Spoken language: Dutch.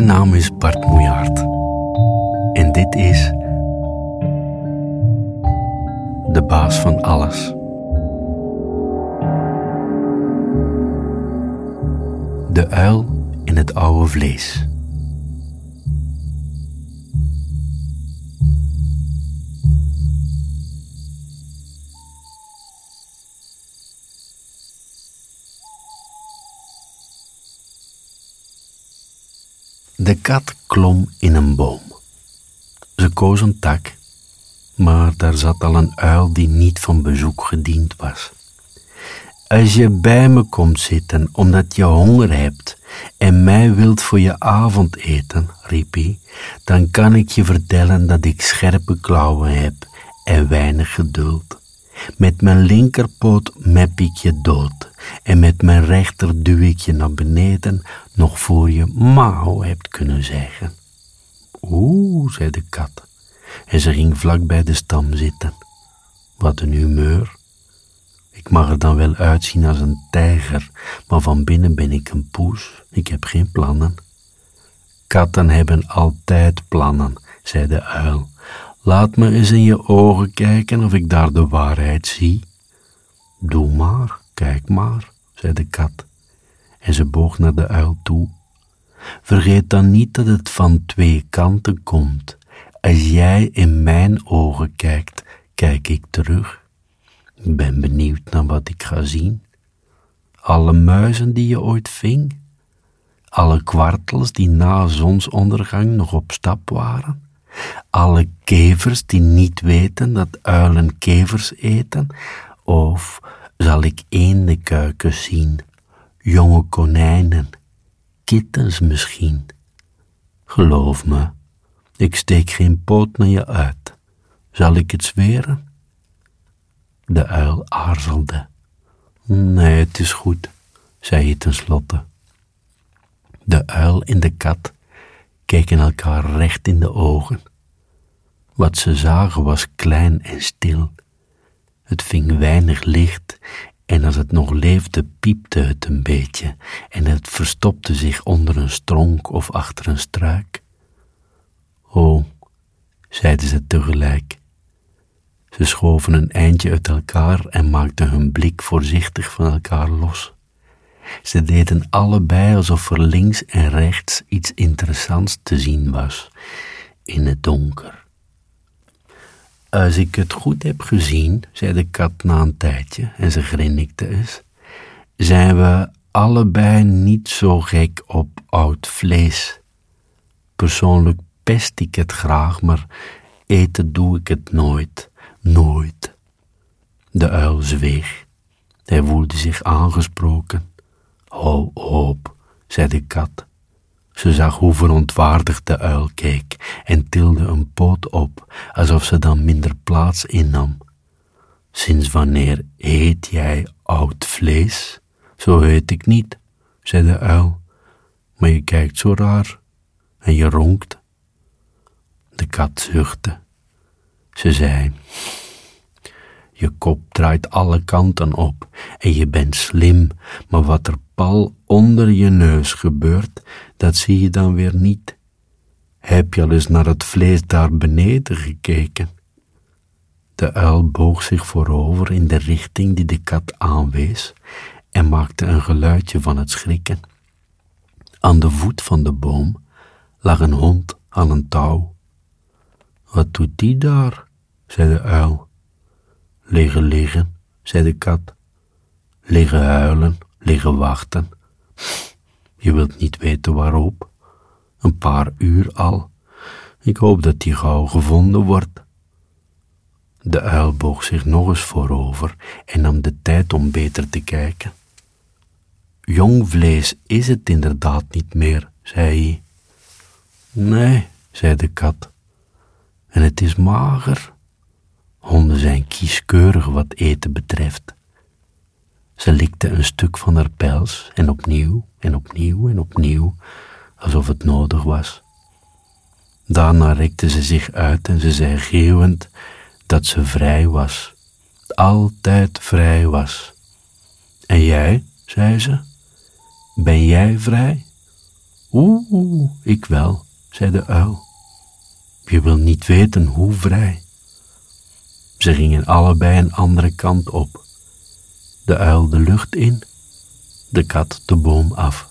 Mijn naam is Bart Moejaert. En dit is. De baas van alles. De uil in het oude vlees. De kat klom in een boom. Ze koos een tak, maar daar zat al een uil die niet van bezoek gediend was. Als je bij me komt zitten omdat je honger hebt en mij wilt voor je avondeten, riep hij, dan kan ik je vertellen dat ik scherpe klauwen heb en weinig geduld. Met mijn linkerpoot mep ik je dood en met mijn rechter duw ik je naar beneden, nog voor je mauw hebt kunnen zeggen. Oeh, zei de kat, en ze ging vlak bij de stam zitten. Wat een humeur. Ik mag er dan wel uitzien als een tijger, maar van binnen ben ik een poes. Ik heb geen plannen. Katten hebben altijd plannen, zei de uil. Laat me eens in je ogen kijken of ik daar de waarheid zie. Doe maar, kijk maar, zei de kat, en ze boog naar de uil toe. Vergeet dan niet dat het van twee kanten komt. Als jij in mijn ogen kijkt, kijk ik terug. Ik ben benieuwd naar wat ik ga zien. Alle muizen die je ooit ving, alle kwartels die na zonsondergang nog op stap waren, alle kevers die niet weten dat uilen kevers eten, of zal ik eendenkuiken zien, jonge konijnen, kittens misschien. Geloof me, ik steek geen poot naar je uit. Zal ik het zweren? De uil aarzelde. Nee, het is goed, zei hij tenslotte. De uil en de kat keken elkaar recht in de ogen. Wat ze zagen was klein en stil. Het ving weinig licht en als het nog leefde piepte het een beetje en het verstopte zich onder een stronk of achter een struik. Oh, zeiden ze tegelijk. Ze schoven een eindje uit elkaar en maakten hun blik voorzichtig van elkaar los. Ze deden allebei alsof er links en rechts iets interessants te zien was in het donker. Als ik het goed heb gezien, zei de kat na een tijdje en ze grinnikte eens, zijn we allebei niet zo gek op oud vlees. Persoonlijk pest ik het graag, maar eten doe ik het nooit, nooit. De uil zweeg. Hij voelde zich aangesproken. Hou op, zei de kat. Ze zag hoe verontwaardigd de uil keek en tilde een poot op, alsof ze dan minder plaats innam. Sinds wanneer eet jij oud vlees? Zo heet ik niet, zei de uil, maar je kijkt zo raar en je ronkt. De kat zuchtte. Ze zei, je kop draait alle kanten op en je bent slim, maar wat er pal onder je neus gebeurt, dat zie je dan weer niet. Heb je al eens naar het vlees daar beneden gekeken? De uil boog zich voorover in de richting die de kat aanwees en maakte een geluidje van het schrikken. Aan de voet van de boom lag een hond aan een touw. Wat doet die daar? zei de uil. Liggen liggen, zei de kat. Liggen huilen, liggen wachten. Je wilt niet weten waarop. Een paar uur al. Ik hoop dat die gauw gevonden wordt. De uil boog zich nog eens voorover en nam de tijd om beter te kijken. Jong vlees is het inderdaad niet meer, zei hij. Nee, zei de kat. En het is mager. Honden zijn kieskeurig wat eten betreft. Ze likte een stuk van haar pels en opnieuw en opnieuw en opnieuw, alsof het nodig was. Daarna rekte ze zich uit en ze zei geeuwend dat ze vrij was, altijd vrij was. En jij, zei ze, ben jij vrij? Oeh, ik wel, zei de uil. Je wil niet weten hoe vrij. Ze gingen allebei een andere kant op. De uil de lucht in, de kat de boom af.